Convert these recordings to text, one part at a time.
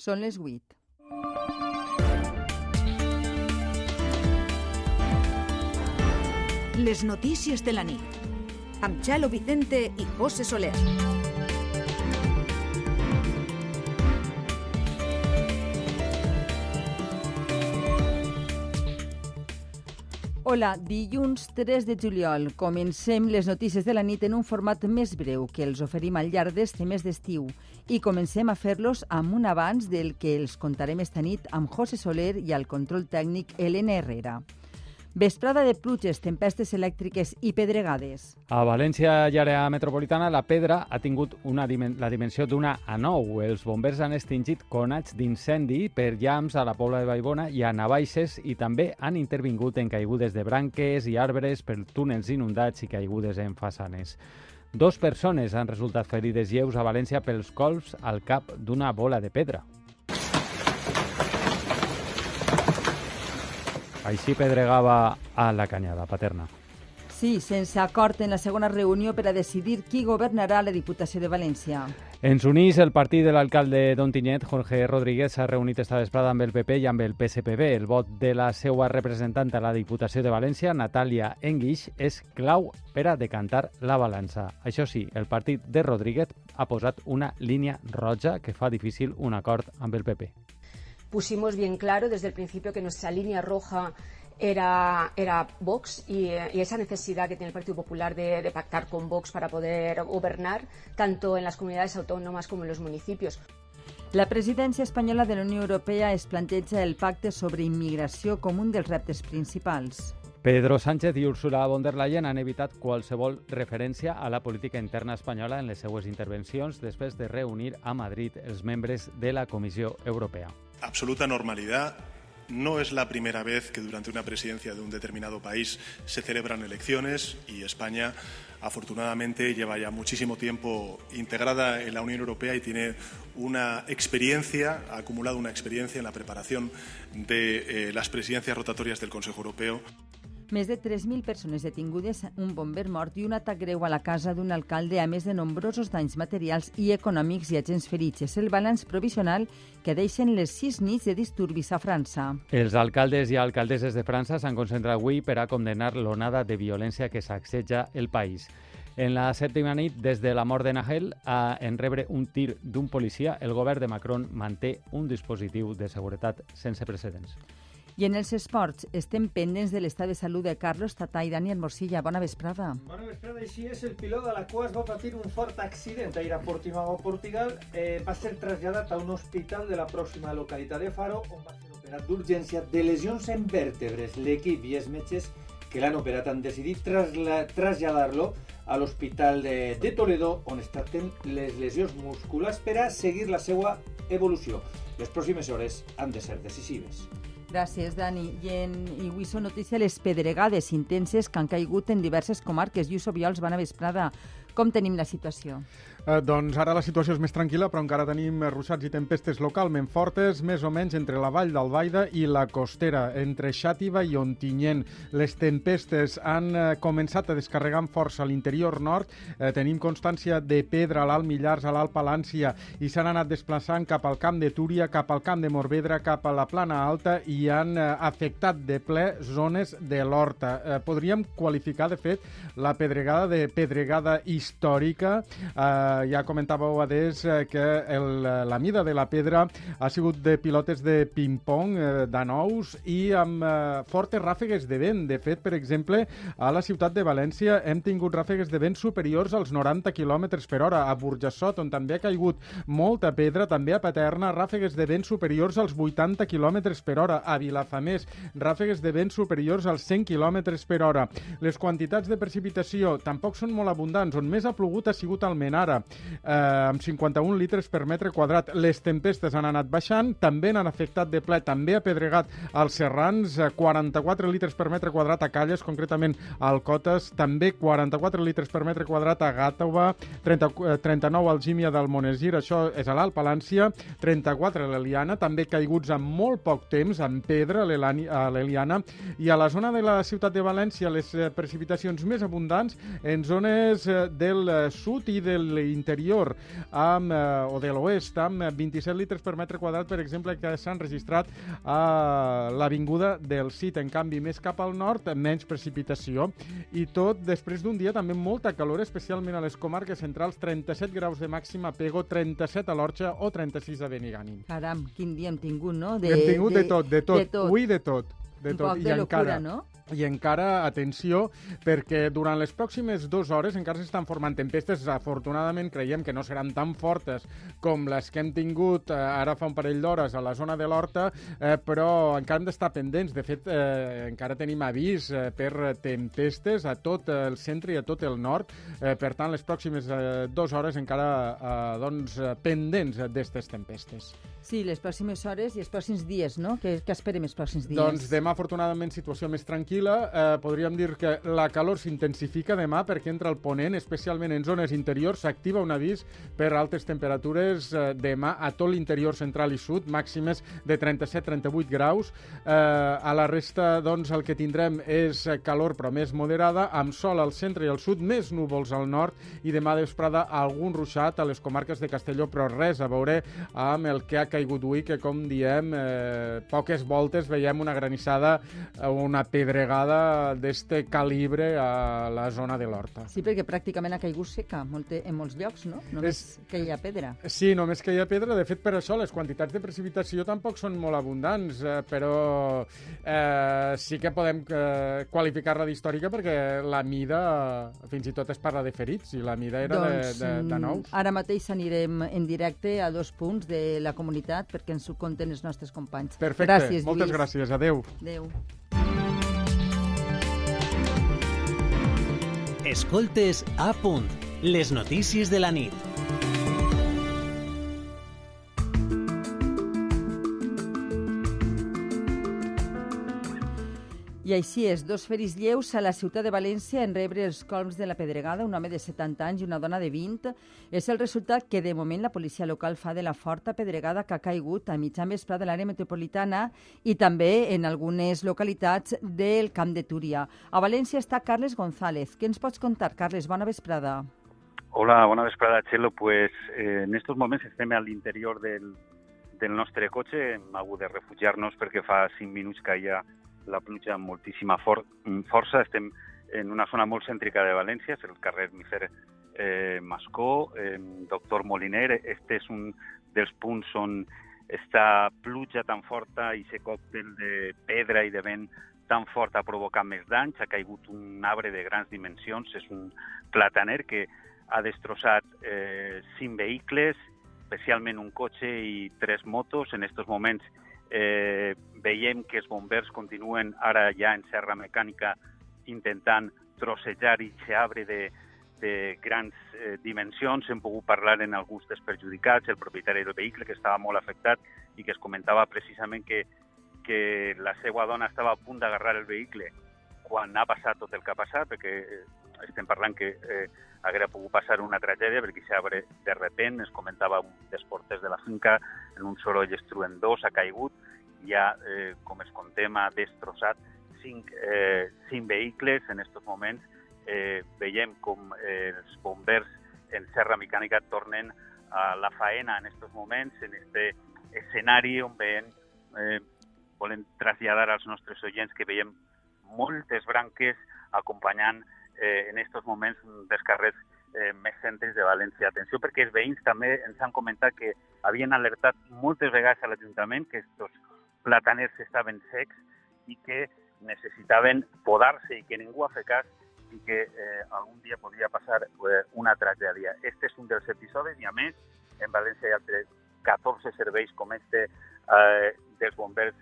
Són les 8. Les notícies de la nit. Amb Xalo Vicente i José Soler. Hola, dilluns 3 de juliol. Comencem les notícies de la nit en un format més breu que els oferim al llarg d'este mes d'estiu i comencem a fer-los amb un abans del que els contarem esta nit amb José Soler i al control tècnic Helena Herrera. Vesprada de pluges, tempestes elèctriques i pedregades. A València i àrea metropolitana, la pedra ha tingut una dimen la dimensió d'una a 9. Els bombers han extingit conats d'incendi per llams a la Pobla de Vallbona i a Navaixes i també han intervingut en caigudes de branques i arbres per túnels inundats i caigudes en façanes. Dos persones han resultat ferides lleus a València pels colps al cap d'una bola de pedra. Així pedregava a la Canyada, Paterna. Sí, sense acord en la segona reunió per a decidir qui governarà la Diputació de València. En s'unís el partit de l'alcalde d'Ontinyent, Jorge Rodríguez, s'ha reunit esta vesprada amb el PP i amb el PSPB. El vot de la seva representant a la Diputació de València, Natàlia Enguix, és clau per a decantar la balança. Això sí, el partit de Rodríguez ha posat una línia roja que fa difícil un acord amb el PP pusimos bien claro desde el principio que nuestra línea roja era, era Vox y, y, esa necesidad que tiene el Partido Popular de, de, pactar con Vox para poder gobernar, tanto en las comunidades autónomas como en los municipios. La presidència espanyola de la Unió Europea es planteja el pacte sobre immigració com un dels reptes principals. Pedro Sánchez i Ursula von der Leyen han evitat qualsevol referència a la política interna espanyola en les seues intervencions després de reunir a Madrid els membres de la Comissió Europea. absoluta normalidad. No es la primera vez que durante una presidencia de un determinado país se celebran elecciones y España afortunadamente lleva ya muchísimo tiempo integrada en la Unión Europea y tiene una experiencia, ha acumulado una experiencia en la preparación de eh, las presidencias rotatorias del Consejo Europeo. Més de 3.000 persones detingudes, un bomber mort i un atac greu a la casa d'un alcalde, a més de nombrosos danys materials i econòmics i agents ferits. És el balanç provisional que deixen les sis nits de disturbis a França. Els alcaldes i alcaldesses de França s'han concentrat avui per a condenar l'onada de violència que sacseja el país. En la sèptima nit, des de la mort de Nahel, a, en rebre un tir d'un policia, el govern de Macron manté un dispositiu de seguretat sense precedents. I en els esports estem pendents de l'estat de salut de Carlos Tatà i Daniel Morsilla. Bona vesprada. Bona vesprada. Així és, el pilot de la Coas va patir un fort accident a Portimao, Portugal. Eh, va ser traslladat a un hospital de la pròxima localitat de Faro, on va ser operat d'urgència de lesions en vèrtebres. L'equip i els metges que l'han operat han decidit traslladar-lo a l'Hospital de, de Toledo, on es tracten les lesions musculars per a seguir la seva evolució. Les pròximes hores han de ser decisives. Gràcies, Dani. I, en, i avui són notícia les pedregades intenses que han caigut en diverses comarques. Lluís Obiols, bona vesprada. Com tenim la situació? Eh, doncs ara la situació és més tranquil·la, però encara tenim ruixats i tempestes localment fortes, més o menys entre la vall d'Albaida i la costera, entre Xàtiva i Ontinyent. Les tempestes han eh, començat a descarregar amb força a l'interior nord. Eh, tenim constància de pedra a l'Alt Millars, a l'Alt Palància, i s'han anat desplaçant cap al camp de Túria, cap al camp de Morvedra, cap a la plana alta, i han eh, afectat de ple zones de l'Horta. Eh, podríem qualificar, de fet, la pedregada de pedregada històrica. Eh, ja comentàveu adés eh, que el, la mida de la pedra ha sigut de pilotes de ping-pong, eh, d'anous i amb eh, fortes ràfegues de vent. De fet, per exemple, a la ciutat de València hem tingut ràfegues de vent superiors als 90 km per hora. A Burjassot, on també ha caigut molta pedra, també a Paterna, ràfegues de vent superiors als 80 km per hora. A Vilafamés, ràfegues de vent superiors als 100 km per hora. Les quantitats de precipitació tampoc són molt abundants. On més ha plogut ha sigut al Menara, eh, amb 51 litres per metre quadrat. Les tempestes han anat baixant, també n'han afectat de ple, també ha pedregat als Serrans, eh, 44 litres per metre quadrat a Calles, concretament al Cotes, també 44 litres per metre quadrat a Gàtova, 30, eh, 39 al Gímia del Monesir, això és a l'Alt Palància, 34 a l'Eliana, també caiguts en molt poc temps, en pedra a l'Eliana, i a la zona de la ciutat de València les eh, precipitacions més abundants en zones del eh, sud i de l'interior amb, eh, o de l'oest amb 27 litres per metre quadrat, per exemple, que s'han registrat a l'avinguda del Cid. En canvi, més cap al nord, menys precipitació. I tot després d'un dia també molta calor, especialment a les comarques centrals, 37 graus de màxima a Pego, 37 a l'Orxa o 36 a Benigànim. Caram, quin dia hem tingut, no? De, hem tingut de, de tot, de tot. De tot. Ui, de tot. De Un tot. poc I de encara, locura, no? I encara, atenció, perquè durant les pròximes dues hores encara s'estan formant tempestes. Afortunadament, creiem que no seran tan fortes com les que hem tingut eh, ara fa un parell d'hores a la zona de l'Horta, eh, però encara hem d'estar pendents. De fet, eh, encara tenim avís eh, per tempestes a tot el centre i a tot el nord. Eh, per tant, les pròximes eh, dues hores encara eh, doncs, pendents d'aquestes tempestes. Sí, les pròximes hores i els pròxims dies, no? Què, què esperem els pròxims dies? Doncs demà, afortunadament, situació més tranquil·la. Eh, podríem dir que la calor s'intensifica demà perquè entra el ponent, especialment en zones interiors. S'activa un avís per altes temperatures eh, demà a tot l'interior central i sud, màximes de 37-38 graus. Eh, a la resta, doncs, el que tindrem és calor però més moderada, amb sol al centre i al sud, més núvols al nord i demà de vesprada algun ruixat a les comarques de Castelló, però res a veure amb el que ha caigut avui, que com diem, eh, poques voltes veiem una granissada, eh, una pedregada d'este calibre a la zona de l'Horta. Sí, perquè pràcticament ha caigut seca molt, en molts llocs, no? Només És- que hi ha pedra. Sí, només que hi ha pedra. De fet, per això les quantitats de precipitació tampoc són molt abundants, eh, però eh, sí que podem eh, qualificar-la d'històrica perquè la mida, eh, fins i tot es parla de ferits, i la mida era doncs, de, de, de mm, nous. Ara mateix anirem en directe a dos punts de la comunitat perquè ens ho conten els nostres companys. Perfecte, Gràcies, moltes Lluís. gràcies. Adeu. Adéu. Escoltes a punt. Les notícies de la nit. I així és, dos feris lleus a la ciutat de València en rebre els colms de la pedregada, un home de 70 anys i una dona de 20. És el resultat que de moment la policia local fa de la forta pedregada que ha caigut a mitjan vespre de l'àrea metropolitana i també en algunes localitats del Camp de Túria. A València està Carles González. Què ens pots contar, Carles? Bona vesprada. Hola, bona vesprada, Txelo. Pues, eh, en estos moments estem a l'interior del, del nostre cotxe. Hem hagut de refugiar-nos perquè fa 5 minuts caia la pluja amb moltíssima for força. Estem en una zona molt cèntrica de València, és el carrer Mifer eh, Mascó, eh, Doctor Moliner. Este és un dels punts on està pluja tan forta i aquest còctel de pedra i de vent tan fort ha provocat més danys. Ha caigut un arbre de grans dimensions, és un plataner que ha destrossat eh, cinc vehicles, especialment un cotxe i tres motos. En aquests moments eh, veiem que els bombers continuen ara ja en serra mecànica intentant trossejar i arbre de, de grans eh, dimensions. Hem pogut parlar en alguns dels perjudicats, el propietari del vehicle que estava molt afectat i que es comentava precisament que, que la seva dona estava a punt d'agarrar el vehicle quan ha passat tot el que ha passat, perquè eh, estem parlant que eh, haguera pogut passar una tragèdia, perquè s'abre de repent, es comentava un dels porters de la finca, en un soroll estruendós, ha caigut, ja, eh, com es contem, ha destrossat cinc, eh, cinc vehicles. En aquests moments eh, veiem com eh, els bombers en Serra Mecànica tornen a la faena en aquests moments, en aquest escenari on veiem, eh, volem traslladar als nostres oients que veiem moltes branques acompanyant eh, en aquests moments dels carrers eh, més centres de València. Atenció perquè els veïns també ens han comentat que havien alertat moltes vegades a l'Ajuntament que aquests plataners estaven secs i que necessitaven podar-se i que ningú ha fet cas i que eh, algun dia podria passar eh, una tragèdia. Este és un dels episodis i a més en València hi ha altres 14 serveis com este eh, dels bombers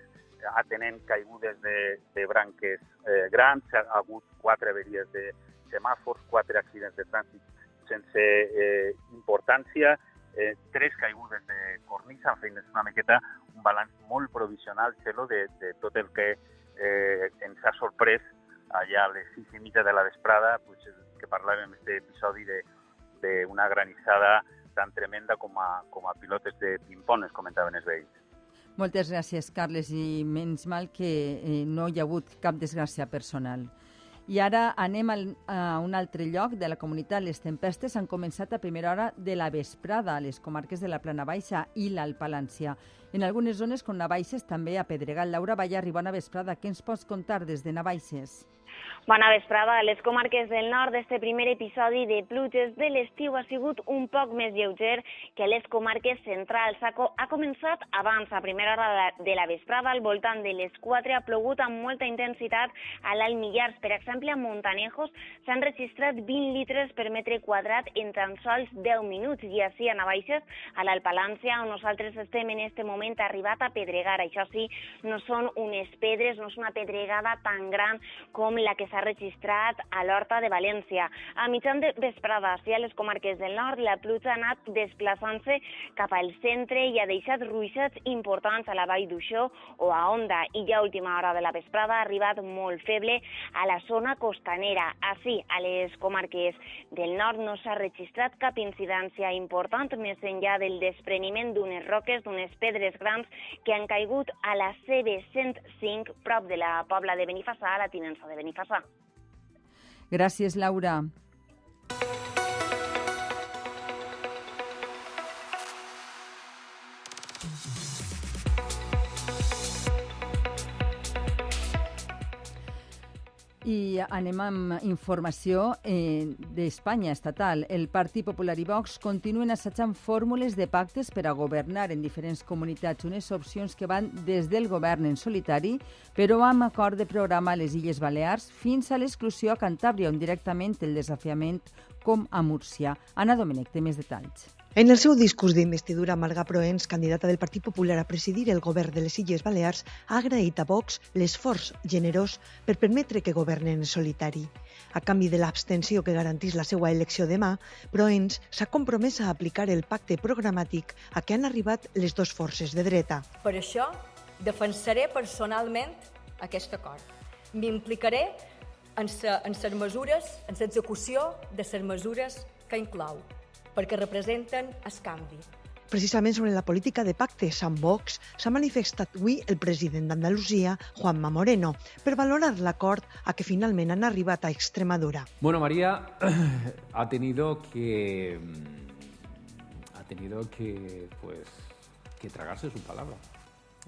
atenent caigudes de, de branques eh, grans, ha hagut quatre averies de semàfors, quatre accidents de trànsit sense eh, importància, eh, tres caigudes de cornisa, en fi, és una miqueta un balanç molt provisional, Xelo, de, de tot el que eh, ens ha sorprès allà a les sis i mitja de la vesprada, pues, que parlàvem d'aquest episodi d'una granissada tan tremenda com a, com a pilotes de ping-pong, es comentaven els veïns. Moltes gràcies, Carles, i menys mal que eh, no hi ha hagut cap desgràcia personal. I ara anem a un altre lloc de la comunitat. Les tempestes han començat a primera hora de la vesprada a les comarques de la Plana Baixa i l'Alt Palància. En algunes zones com Navaixes també a Pedregal. Laura Ballarri, bona vesprada. Què ens pots contar des de Navaixes? Bona vesprada. Les comarques del nord, este primer episodi de pluges de l'estiu ha sigut un poc més lleuger que les comarques centrals. Ha, començat abans, a primera hora de la, vesprada, al voltant de les 4, ha plogut amb molta intensitat a l'Alt Millars. Per exemple, a Montanejos s'han registrat 20 litres per metre quadrat en tan sols 10 minuts i així a Navaixes, a l'Alt Palància, on nosaltres estem en este moment arribat a pedregar. Això sí, no són unes pedres, no és una pedregada tan gran com la que s'ha s'ha registrat a l'Horta de València. A mitjan de vesprada, sí, a les comarques del nord, la pluja ha anat desplaçant-se cap al centre i ha deixat ruixats importants a la vall d'Uixó o a Onda. I ja a última hora de la vesprada ha arribat molt feble a la zona costanera. Així, a les comarques del nord no s'ha registrat cap incidència important més enllà del despreniment d'unes roques, d'unes pedres grans que han caigut a la CB105 prop de la pobla de Benifassà, a la tinença de Benifassà. Gràcies, Laura. I anem amb informació eh, d'Espanya estatal. El Partit Popular i Vox continuen assajant fórmules de pactes per a governar en diferents comunitats, unes opcions que van des del govern en solitari, però amb acord de programa a les Illes Balears fins a l'exclusió a Cantàbria, on directament el desafiament com a Múrcia. Anna Domènech té més detalls. En el seu discurs d'investidura, Marga Proens, candidata del Partit Popular a presidir el govern de les Illes Balears, ha agraït a Vox l'esforç generós per permetre que governen en solitari. A canvi de l'abstenció que garantís la seva elecció demà, Proens s'ha compromès a aplicar el pacte programàtic a què han arribat les dues forces de dreta. Per això, defensaré personalment aquest acord. M'implicaré en les mesures, en l'execució de les mesures que inclou perquè representen el canvi. Precisament sobre la política de pactes amb Vox s'ha manifestat avui el president d'Andalusia, Juanma Moreno, per valorar l'acord a què finalment han arribat a Extremadura. Bueno, María ha tenido que ha tenido que pues que tragarse su palabra.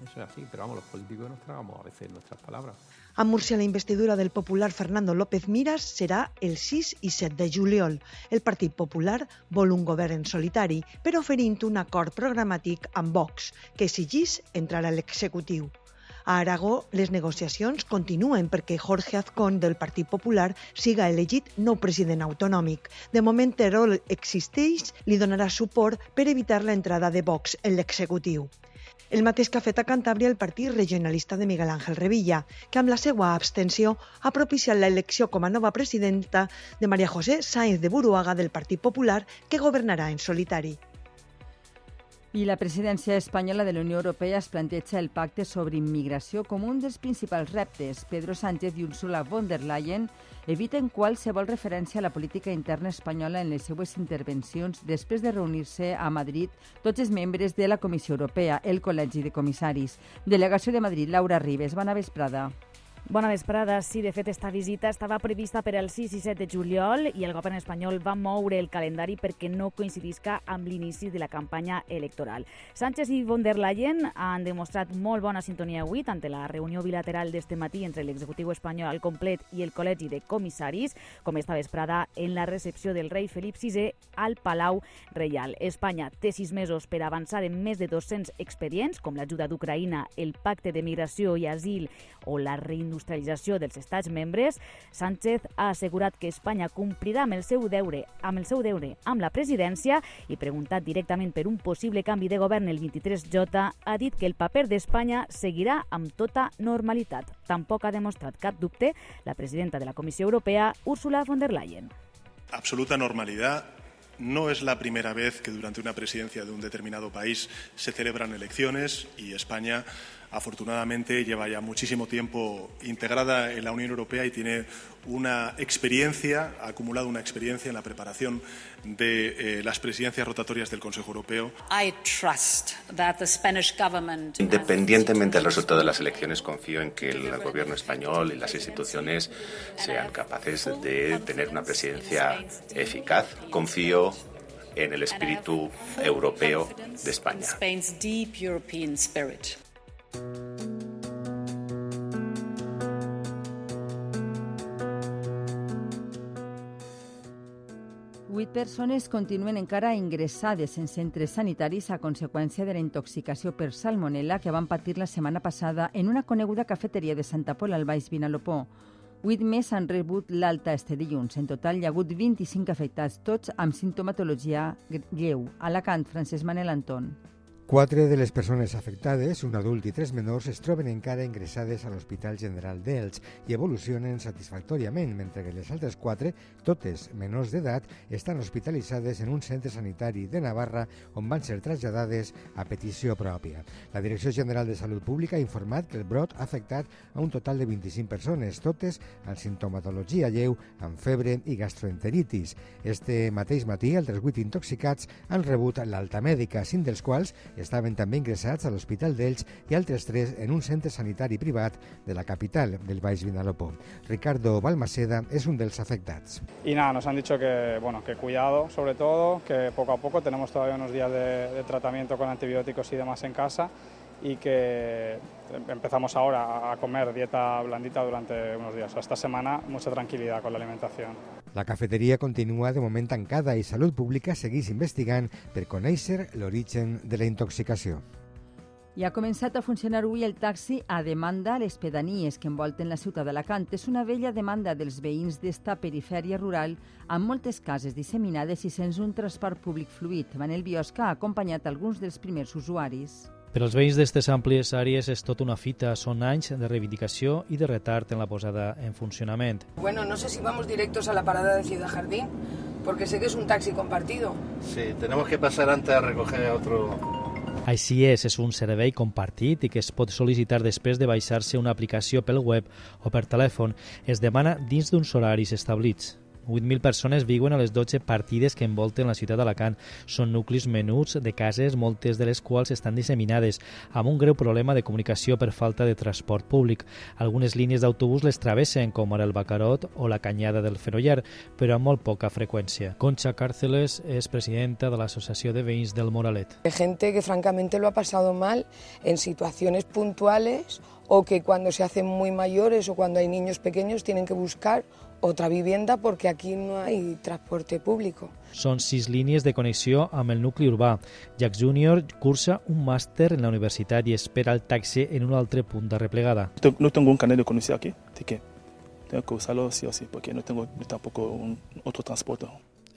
Eso es así, pero vamos, los políticos nos tragamos a veces nuestras palabras. A Múrcia, la investidura del popular Fernando López Miras serà el 6 i 7 de juliol. El Partit Popular vol un govern en solitari, però oferint un acord programàtic amb Vox, que exigís entrar a l'executiu. A Aragó, les negociacions continuen perquè Jorge Azcón, del Partit Popular, siga elegit nou president autonòmic. De moment, Terol existeix, li donarà suport per evitar l'entrada de Vox en l'executiu. El mateix que ha fet a Cantàbria el partit regionalista de Miguel Ángel Revilla, que amb la seva abstenció ha propiciat l'elecció com a nova presidenta de Maria José Sáenz de Buruaga del Partit Popular, que governarà en solitari. I la presidència espanyola de la Unió Europea es planteja el pacte sobre immigració com un dels principals reptes. Pedro Sánchez i Ursula von der Leyen eviten qualsevol referència a la política interna espanyola en les seues intervencions després de reunir-se a Madrid tots els membres de la Comissió Europea, el Col·legi de Comissaris. Delegació de Madrid, Laura Ribes. Bona vesprada. Bona vesprada. Sí, de fet, esta visita estava prevista per al 6 i 7 de juliol i el govern espanyol va moure el calendari perquè no coincidisca amb l'inici de la campanya electoral. Sánchez i von der Leyen han demostrat molt bona sintonia avui, tant en la reunió bilateral d'este matí entre l'executiu espanyol al complet i el col·legi de comissaris, com esta vesprada en la recepció del rei Felip VI al Palau Reial. Espanya té sis mesos per avançar en més de 200 expedients, com l'ajuda d'Ucraïna, el pacte de migració i asil o la reindustrialització dels estats membres, Sánchez ha assegurat que Espanya complirà amb el seu deure amb el seu deure amb la presidència i preguntat directament per un possible canvi de govern el 23J, ha dit que el paper d'Espanya seguirà amb tota normalitat. Tampoc ha demostrat cap dubte la presidenta de la Comissió Europea, Ursula von der Leyen. Absoluta normalidad no es la primera vez que durante una presidencia de un determinado país se celebran elecciones y España afortunadamente lleva ya muchísimo tiempo integrada en la Unión Europea y tiene una experiencia, ha acumulado una experiencia en la preparación de eh, las presidencias rotatorias del Consejo Europeo. Independientemente del resultado de las elecciones, confío en que el gobierno español y las instituciones sean capaces de tener una presidencia eficaz. Confío en el espíritu europeo de España. Vuit persones continuen encara ingressades en centres sanitaris a conseqüència de la intoxicació per salmonella que van patir la setmana passada en una coneguda cafeteria de Santa Pola al Baix Vinalopó. Vuit més han rebut l'alta este dilluns. En total hi ha hagut 25 afectats, tots amb sintomatologia lleu. Alacant, Francesc Manel Anton. Quatre de les persones afectades, un adult i tres menors, es troben encara ingressades a l'Hospital General d'Elx i evolucionen satisfactòriament, mentre que les altres quatre, totes menors d'edat, estan hospitalitzades en un centre sanitari de Navarra on van ser traslladades a petició pròpia. La Direcció General de Salut Pública ha informat que el brot ha afectat a un total de 25 persones, totes amb sintomatologia lleu, amb febre i gastroenteritis. Este mateix matí, altres vuit intoxicats han rebut l'alta mèdica, cinc dels quals estaven també ingressats a l'Hospital d'Elx i altres tres en un centre sanitari privat de la capital del Baix Vinalopó. Ricardo Balmaceda és un dels afectats. Y nada, nos han dicho que, bueno, que cuidado sobre todo, que poco a poco tenemos todavía unos días de, de tratamiento con antibióticos y demás en casa y que empezamos ahora a comer dieta blandita durante unos días. Esta semana mucha tranquilidad con la alimentación. La cafeteria continua de moment tancada i Salut Pública segueix investigant per conèixer l'origen de la intoxicació. I ha començat a funcionar avui el taxi a demanda a les pedanies que envolten la ciutat d'Alacant. És una vella demanda dels veïns d'esta perifèria rural amb moltes cases disseminades i sense un transport públic fluid. Manel Biosca ha acompanyat alguns dels primers usuaris. Per als veïns d'aquestes àmplies àrees és tota una fita. Són anys de reivindicació i de retard en la posada en funcionament. Bueno, no sé si vamos directos a la parada de Ciudad Jardín, porque sé que es un taxi compartido. Sí, tenemos que pasar antes a recoger a otro, Així és, és un servei compartit i que es pot sol·licitar després de baixar-se una aplicació pel web o per telèfon. Es demana dins d'uns horaris establits. 8.000 persones viuen a les 12 partides que envolten la ciutat d'Alacant. Són nuclis menuts de cases, moltes de les quals estan disseminades, amb un greu problema de comunicació per falta de transport públic. Algunes línies d'autobús les travessen, com ara el Bacarot o la Canyada del Fenollar, però amb molt poca freqüència. Concha Cárceles és presidenta de l'Associació de Veïns del Moralet. Gente que francamente lo ha pasado mal en situaciones puntuales o que cuando se hacen muy mayores o cuando hay niños pequeños tienen que buscar otra vivienda porque aquí no hay transporte público. Són sis línies de connexió amb el nucli urbà. Jack Junior cursa un màster en la universitat i espera el taxi en un altre punt de replegada. No tengo un carnet de conducir aquí, así que tengo que usarlo sí o sí, porque no tengo tampoco un otro transporte.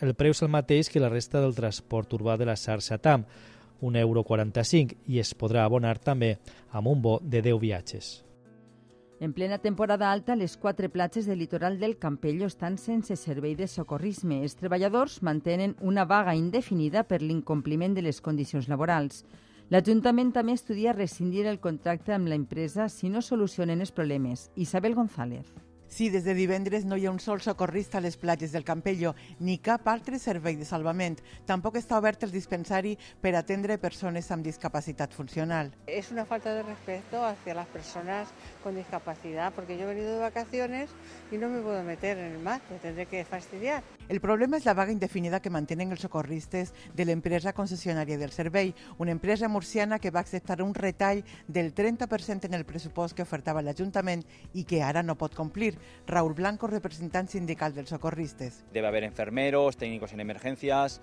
El preu és el mateix que la resta del transport urbà de la xarxa TAM, 1,45 euro i es podrà abonar també amb un bo de 10 viatges. En plena temporada alta, les quatre platges del litoral del Campello estan sense servei de socorrisme. Els treballadors mantenen una vaga indefinida per l'incompliment de les condicions laborals. L'Ajuntament també estudia rescindir el contracte amb la empresa si no solucionen els problemes. Isabel González. Sí, des de divendres no hi ha un sol socorrista a les platges del Campello, ni cap altre servei de salvament. Tampoc està obert el dispensari per atendre persones amb discapacitat funcional. Es una falta de respeto hacia las personas con discapacidad, porque yo he venido de vacaciones y no me puedo meter en el mar, me tendré que fastidiar. El problema és la vaga indefinida que mantenen els socorristes de l'empresa concessionària del servei, una empresa murciana que va acceptar un retall del 30% en el pressupost que ofertava l'Ajuntament i que ara no pot complir. Raúl Blanco, representant sindical dels socorristes. Debe haber enfermeros, técnicos en emergencias,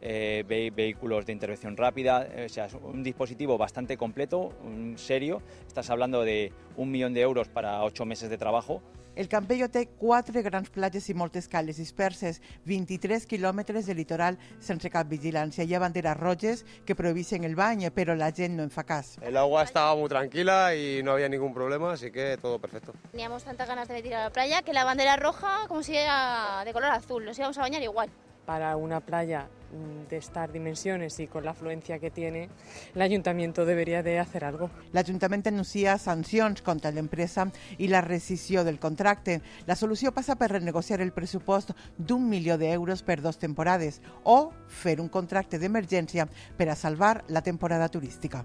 eh, ve- vehículos de intervención rápida, eh, o sea, es un dispositivo bastante completo, un serio. Estás hablando de un millón de euros para ocho meses de trabajo. El Campello té quatre grans platges i moltes cales disperses, 23 quilòmetres de litoral sense cap vigilància. Hi ha banderes roges que prohibeixen el bany, però la gent no en fa cas. El agua estaba muy tranquila y no había ningún problema, así que todo perfecto. Teníamos tantas ganas de venir a la playa que la bandera roja como si era de color azul, nos íbamos a bañar igual. Para una playa mm, de estas dimensiones y con la afluencia que tiene, el ayuntamiento debería de hacer algo. L'Ajuntament anuncia sancions contra l'empresa i la rescisió del contracte. La solució passa per renegociar el pressupost d'un milió d'euros per dos temporades o fer un contracte d'emergència per a salvar la temporada turística.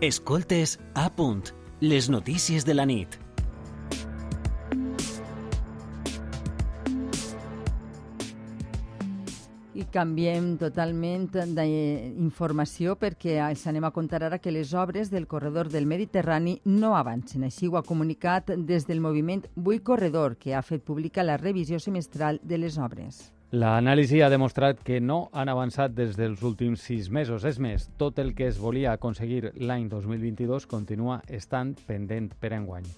Escoltes a punt, les notícies de la nit. I canviem totalment d'informació perquè els anem a contar ara que les obres del corredor del Mediterrani no avancen. Així ho ha comunicat des del moviment Vull Corredor, que ha fet pública la revisió semestral de les obres. L'anàlisi ha demostrat que no han avançat des dels últims sis mesos. És més, tot el que es volia aconseguir l'any 2022 continua estant pendent per enguany.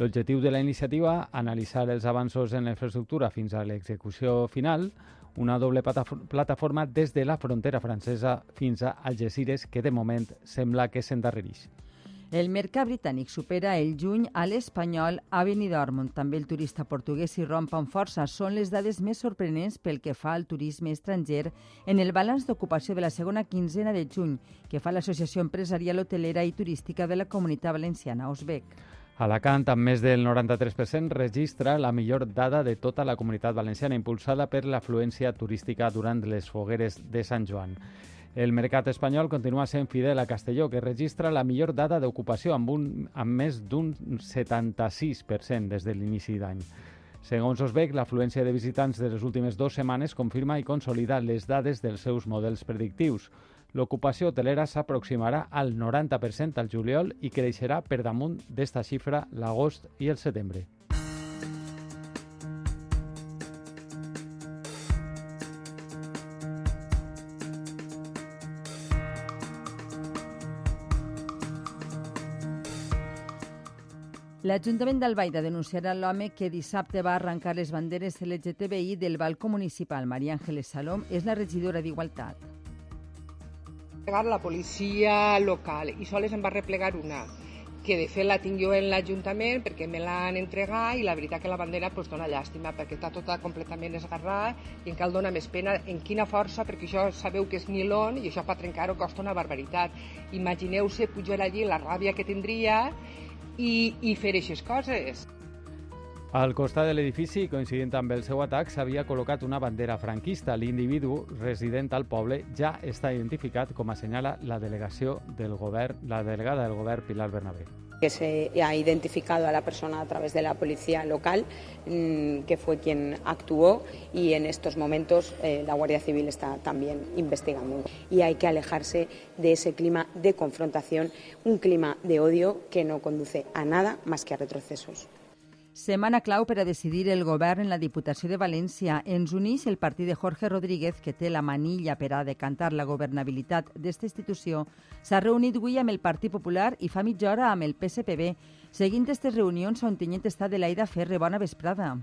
L'objectiu de la iniciativa, analitzar els avanços en la infraestructura fins a l'execució final, una doble plataforma des de la frontera francesa fins a Algeciras, que de moment sembla que s'endarrereix. El mercat britànic supera el juny a l'espanyol a Benidorm, també el turista portuguès hi romp amb força. Són les dades més sorprenents pel que fa al turisme estranger en el balanç d'ocupació de la segona quinzena de juny que fa l'Associació Empresarial Hotelera i Turística de la Comunitat Valenciana, Osbec. Alacant, amb més del 93%, registra la millor dada de tota la comunitat valenciana, impulsada per l'afluència turística durant les fogueres de Sant Joan. El mercat espanyol continua sent fidel a Castelló, que registra la millor dada d'ocupació amb, un, amb més d'un 76% des de l'inici d'any. Segons Osbec, l'afluència de visitants de les últimes dues setmanes confirma i consolida les dades dels seus models predictius. L'ocupació hotelera s'aproximarà al 90% al juliol i creixerà per damunt d'esta xifra l'agost i el setembre. L'Ajuntament d'Albaida denunciarà l'home que dissabte va arrencar les banderes LGTBI del balcó municipal. Maria Ángeles Salom és la regidora d'Igualtat. La policia local i sols em va replegar una que de fet la tinc jo en l'Ajuntament perquè me l'han entregat i la veritat que la bandera pues, dona llàstima perquè està tota completament esgarrada i encara dona més pena en quina força perquè això sabeu que és nilon i això per trencar-ho costa una barbaritat. Imagineu-se pujar allí la ràbia que tindria i, i fer aquestes coses. Al costat de l'edifici, coincidint amb el seu atac, s'havia col·locat una bandera franquista. L'individu resident al poble ja està identificat, com assenyala la delegació del govern, la delegada del govern Pilar Bernabé que se ha identificado a la persona a través de la policía local, mmm, que fue quien actuó y en estos momentos eh, la Guardia Civil está también investigando. Y hay que alejarse de ese clima de confrontación, un clima de odio que no conduce a nada más que a retrocesos. Setmana clau per a decidir el govern en la Diputació de València. Ens uneix el partit de Jorge Rodríguez, que té la manilla per a decantar la governabilitat d'esta institució. S'ha reunit avui amb el Partit Popular i fa mitja hora amb el PSPB. Seguint aquestes reunions, on tinent està de l'Aida Ferre. Bona vesprada.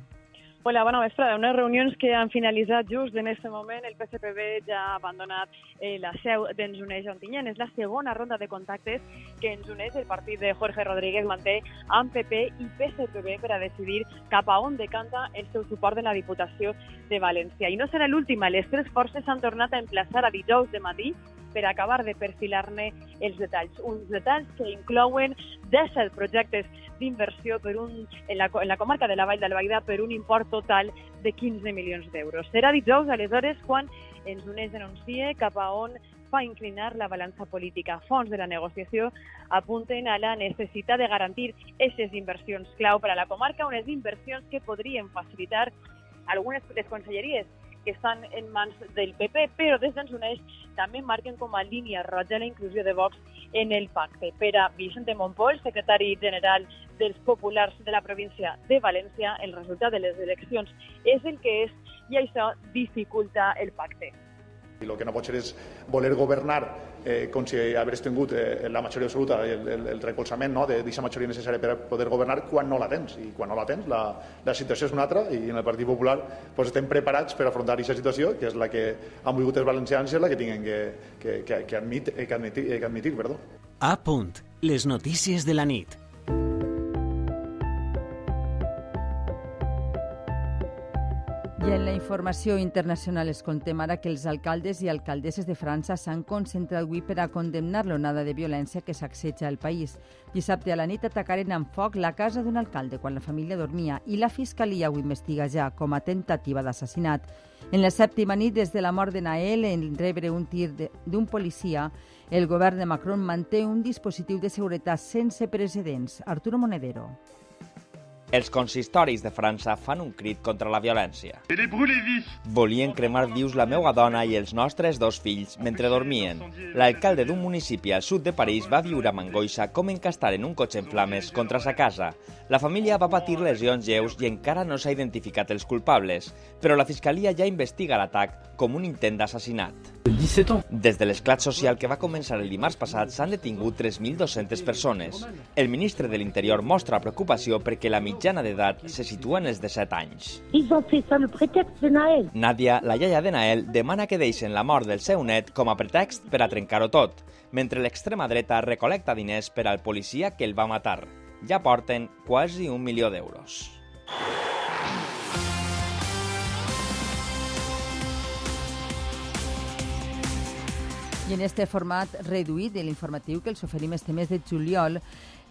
Hola, bona vesprada. Unes reunions que han finalitzat just en aquest moment. El PSPB ja ha abandonat eh, la seu d'Ens Uneix Ontinyent. És la segona ronda de contactes que ens uneix el partit de Jorge Rodríguez manté amb PP i PSPB per a decidir cap a on decanta el seu suport en la Diputació de València. I no serà l'última. Les tres forces s'han tornat a emplaçar a dijous de matí per acabar de perfilar-ne els detalls. Uns detalls que inclouen 17 projectes d'inversió per un, en, la, en la comarca de la Vall d'Albaida per un import total de 15 milions d'euros. Serà dijous, aleshores, quan ens uneix denuncie cap a on fa inclinar la balança política. Fons de la negociació apunten a la necessitat de garantir aquestes inversions clau per a la comarca, unes inversions que podrien facilitar algunes de les conselleries que estan en mans del PP, però des d'en Uneix també marquen com a línia roja la inclusió de Vox en el pacte. Per a Vicente Montpol, secretari general dels populars de la província de València, el resultat de les eleccions és el que és i això dificulta el pacte. I el que no pot ser és voler governar eh, com si hagués tingut eh, la majoria absoluta, el, el, el recolzament no, d'aquesta majoria necessària per poder governar quan no la tens. I quan no la tens, la, la situació és una altra i en el Partit Popular pues, estem preparats per afrontar aquesta situació, que és la que han volgut els valencians i la que tenen que, que, que, que, admit, que, admitir, que admitir. Perdó. A punt. Les notícies de la nit. Informació internacional es contem ara que els alcaldes i alcaldesses de França s'han concentrat avui per a condemnar l'onada de violència que s'acceja al país. Dissabte a la nit atacaren amb foc la casa d'un alcalde quan la família dormia i la Fiscalia ho investiga ja com a tentativa d'assassinat. En la sèptima nit, des de la mort de Nael, en rebre un tir d'un policia, el govern de Macron manté un dispositiu de seguretat sense precedents. Arturo Monedero. Els consistoris de França fan un crit contra la violència. Volien cremar vius la meva dona i els nostres dos fills mentre dormien. L'alcalde d'un municipi al sud de París va viure amb angoixa com encastar en un cotxe en flames contra sa casa. La família va patir lesions lleus i encara no s'ha identificat els culpables, però la Fiscalia ja investiga l'atac com un intent d'assassinat. Des de l'esclat social que va començar el dimarts passat s'han detingut 3.200 persones. El ministre de l'Interior mostra preocupació perquè la mitjana d'edat se situa en els 17 anys. Ils ont fait ça le prétexte de Naël. Nadia, la iaia de Nael, demana que deixen la mort del seu net com a pretext per a trencar-ho tot, mentre l'extrema dreta recolecta diners per al policia que el va matar. Ja porten quasi un milió d'euros. I en este format reduït de l'informatiu que els oferim este mes de juliol,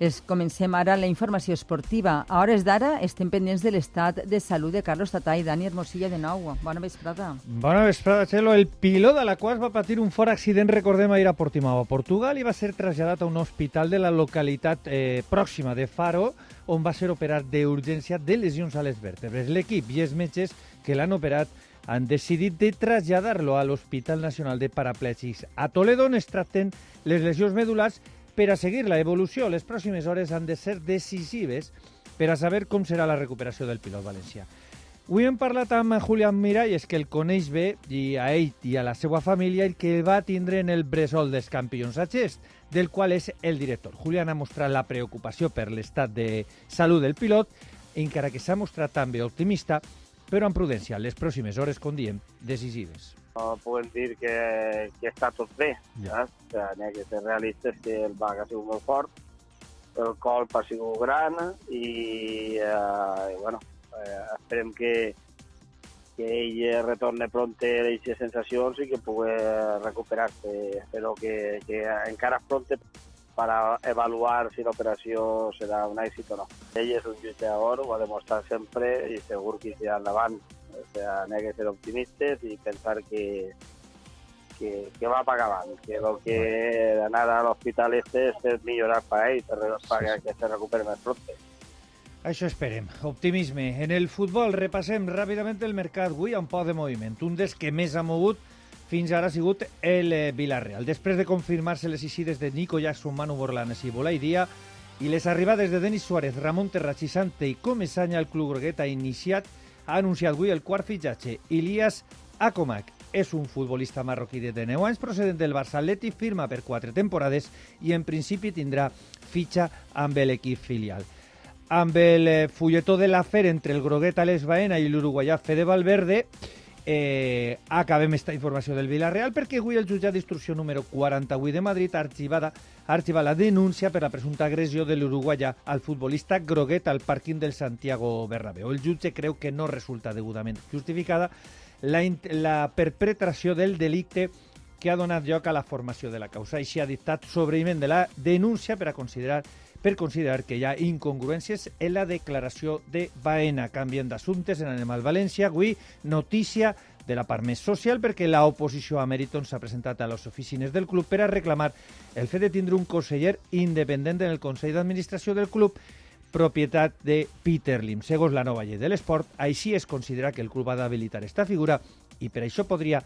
es comencem ara la informació esportiva. A hores d'ara estem pendents de l'estat de salut de Carlos Tatà i Dani Hermosilla de nou. Bona vesprada. Bona vesprada, Txelo. El pilot de la qual va patir un fort accident, recordem, ahir a Portimao, a Portugal, i va ser traslladat a un hospital de la localitat eh, pròxima de Faro, on va ser operat d'urgència de lesions a les vèrtebres. L'equip i els metges que l'han operat han decidit de traslladar-lo a l'Hospital Nacional de Paraplègics a Toledo, on es tracten les lesions medulars per a seguir la evolució. Les pròximes hores han de ser decisives per a saber com serà la recuperació del pilot valencià. Avui hem parlat amb Julián Miralles, que el coneix bé, i a ell i a la seva família, el que va tindre en el bressol dels campions a Xest, del qual és el director. Julián ha mostrat la preocupació per l'estat de salut del pilot, encara que s'ha mostrat també optimista, però amb prudència. Les pròximes hores, com diem, decisives. No podem dir que, que està tot bé, Ja. saps? N'hi ha que ser realistes que el bag ha sigut molt fort, el colp ha sigut gran i, eh, i bueno, eh, esperem que, que ell retorne pronte a aquestes sensacions i que pugui recuperar-se, però que, que encara és pronte per avaluar si l'operació serà un èxit o no. Ell és un lluitador, ho ha demostrat sempre i segur que irà endavant. O sigui, n'hi ha que ser optimistes i pensar que, que, que va pagar avant, que el que anar a l'hospital este és per millorar per ell, per, per que se recuperi més pronte. Això esperem. Optimisme. En el futbol repassem ràpidament el mercat. Avui un poc de moviment. Un dels que més ha mogut fins ara ha sigut el eh, Villarreal. Després de confirmar-se les eixides de Nico Jackson, Manu Borlanes i Bolai Dia i les arribades de Denis Suárez, Ramon Terrats i Sante i Comesanya, el club groguet ha iniciat, ha anunciat avui el quart fitxatge. Ilias Akomak és un futbolista marroquí de 19 anys procedent del Barça. Atleti, firma per quatre temporades i en principi tindrà fitxa amb l'equip filial. Amb el eh, fulletó de l'afer entre el groguet Alex Baena i l'uruguaià Fede Valverde, eh, acabem esta informació del Villarreal perquè avui el jutjat d'instrucció número 48 de Madrid ha arxivat, ha arxivat la denúncia per la presumpta agressió de l'uruguaià al futbolista groguet al pàrquing del Santiago Bernabéu. El jutge creu que no resulta degudament justificada la, la perpetració del delicte que ha donat lloc a la formació de la causa. Així ha dictat sobreïment de la denúncia per a considerar per considerar que hi ha incongruències en la declaració de Baena. Canviem d'assumptes, en anem al València. Avui, notícia de la part més social perquè la oposició a Meriton s'ha presentat a les oficines del club per a reclamar el fet de tindre un conseller independent en el Consell d'Administració del club propietat de Peter Lim. Segons la nova llei de l'esport, així es considera que el club ha d'habilitar esta figura i per això podria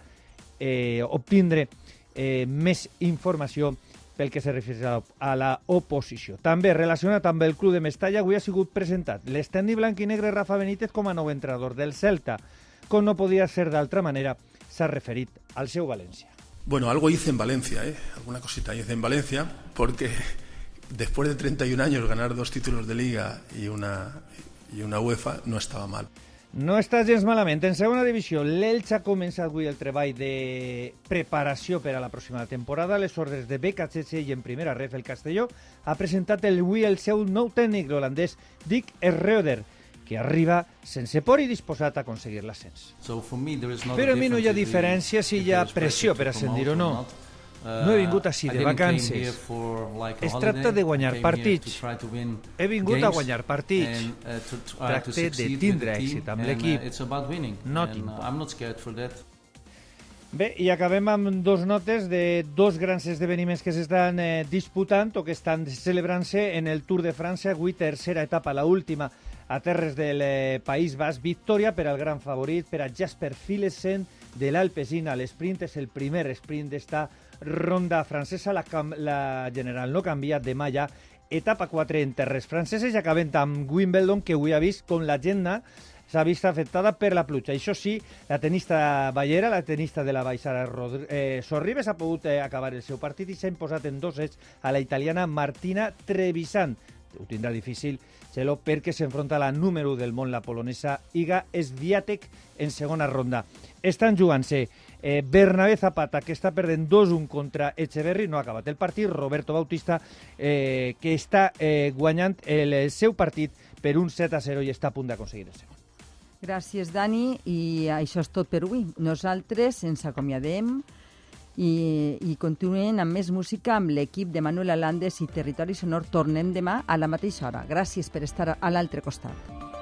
eh, obtindre eh, més informació pel que se refereix a, la oposició. També relacionat amb el club de Mestalla, avui ha sigut presentat l'estèndi blanc i negre Rafa Benítez com a nou entrenador del Celta. Com no podia ser d'altra manera, s'ha referit al seu València. Bueno, algo hice en Valencia, ¿eh? Alguna cosita hice en Valencia, porque después de 31 años ganar dos títulos de liga y una, y una UEFA no estaba mal. No està gens malament. En segona divisió, l'Elx ha començat avui el treball de preparació per a la pròxima temporada. Les ordres de BKCC i en primera ref el Castelló ha presentat el avui el seu nou tècnic, l'holandès Dick Schreuder, que arriba sense por i disposat a aconseguir l'ascens. Però a mi no hi ha diferència si hi ha pressió per ascendir o no. No he vingut així de vacances. Es tracta de guanyar partits. He vingut a guanyar partits. Tracte de tindre èxit amb l'equip. No tinc por. Bé, i acabem amb dos notes de dos grans esdeveniments que s'estan eh, disputant o que estan celebrant-se en el Tour de França, avui tercera etapa, la última a terres del eh, País Basc. Victòria per al gran favorit, per a Jasper Philipsen de l'Alpesina. L'esprint és el primer sprint d'esta ronda francesa. La, la general no canvia, demà ja etapa 4 en terres franceses i acabem amb Wimbledon, que avui ha vist com l'agenda s'ha vist afectada per la pluja. Això sí, la tenista Ballera, la tenista de la Baixara eh, Sorribes, ha pogut eh, acabar el seu partit i s'ha imposat en dos sets a la italiana Martina Trevisan. Ho tindrà difícil, Xelo, perquè s'enfronta a la número del món, la polonesa Iga Swiatek, en segona ronda. Estan jugant-se eh, Bernabé Zapata, que està perdent 2-1 contra Echeverri, no ha acabat el partit, Roberto Bautista, eh, que està eh, guanyant el seu partit per un 7-0 i està a punt d'aconseguir el segon. Gràcies, Dani, i això és tot per avui. Nosaltres ens acomiadem i, i continuem amb més música amb l'equip de Manuel Alandes i Territori Sonor. Tornem demà a la mateixa hora. Gràcies per estar a l'altre costat.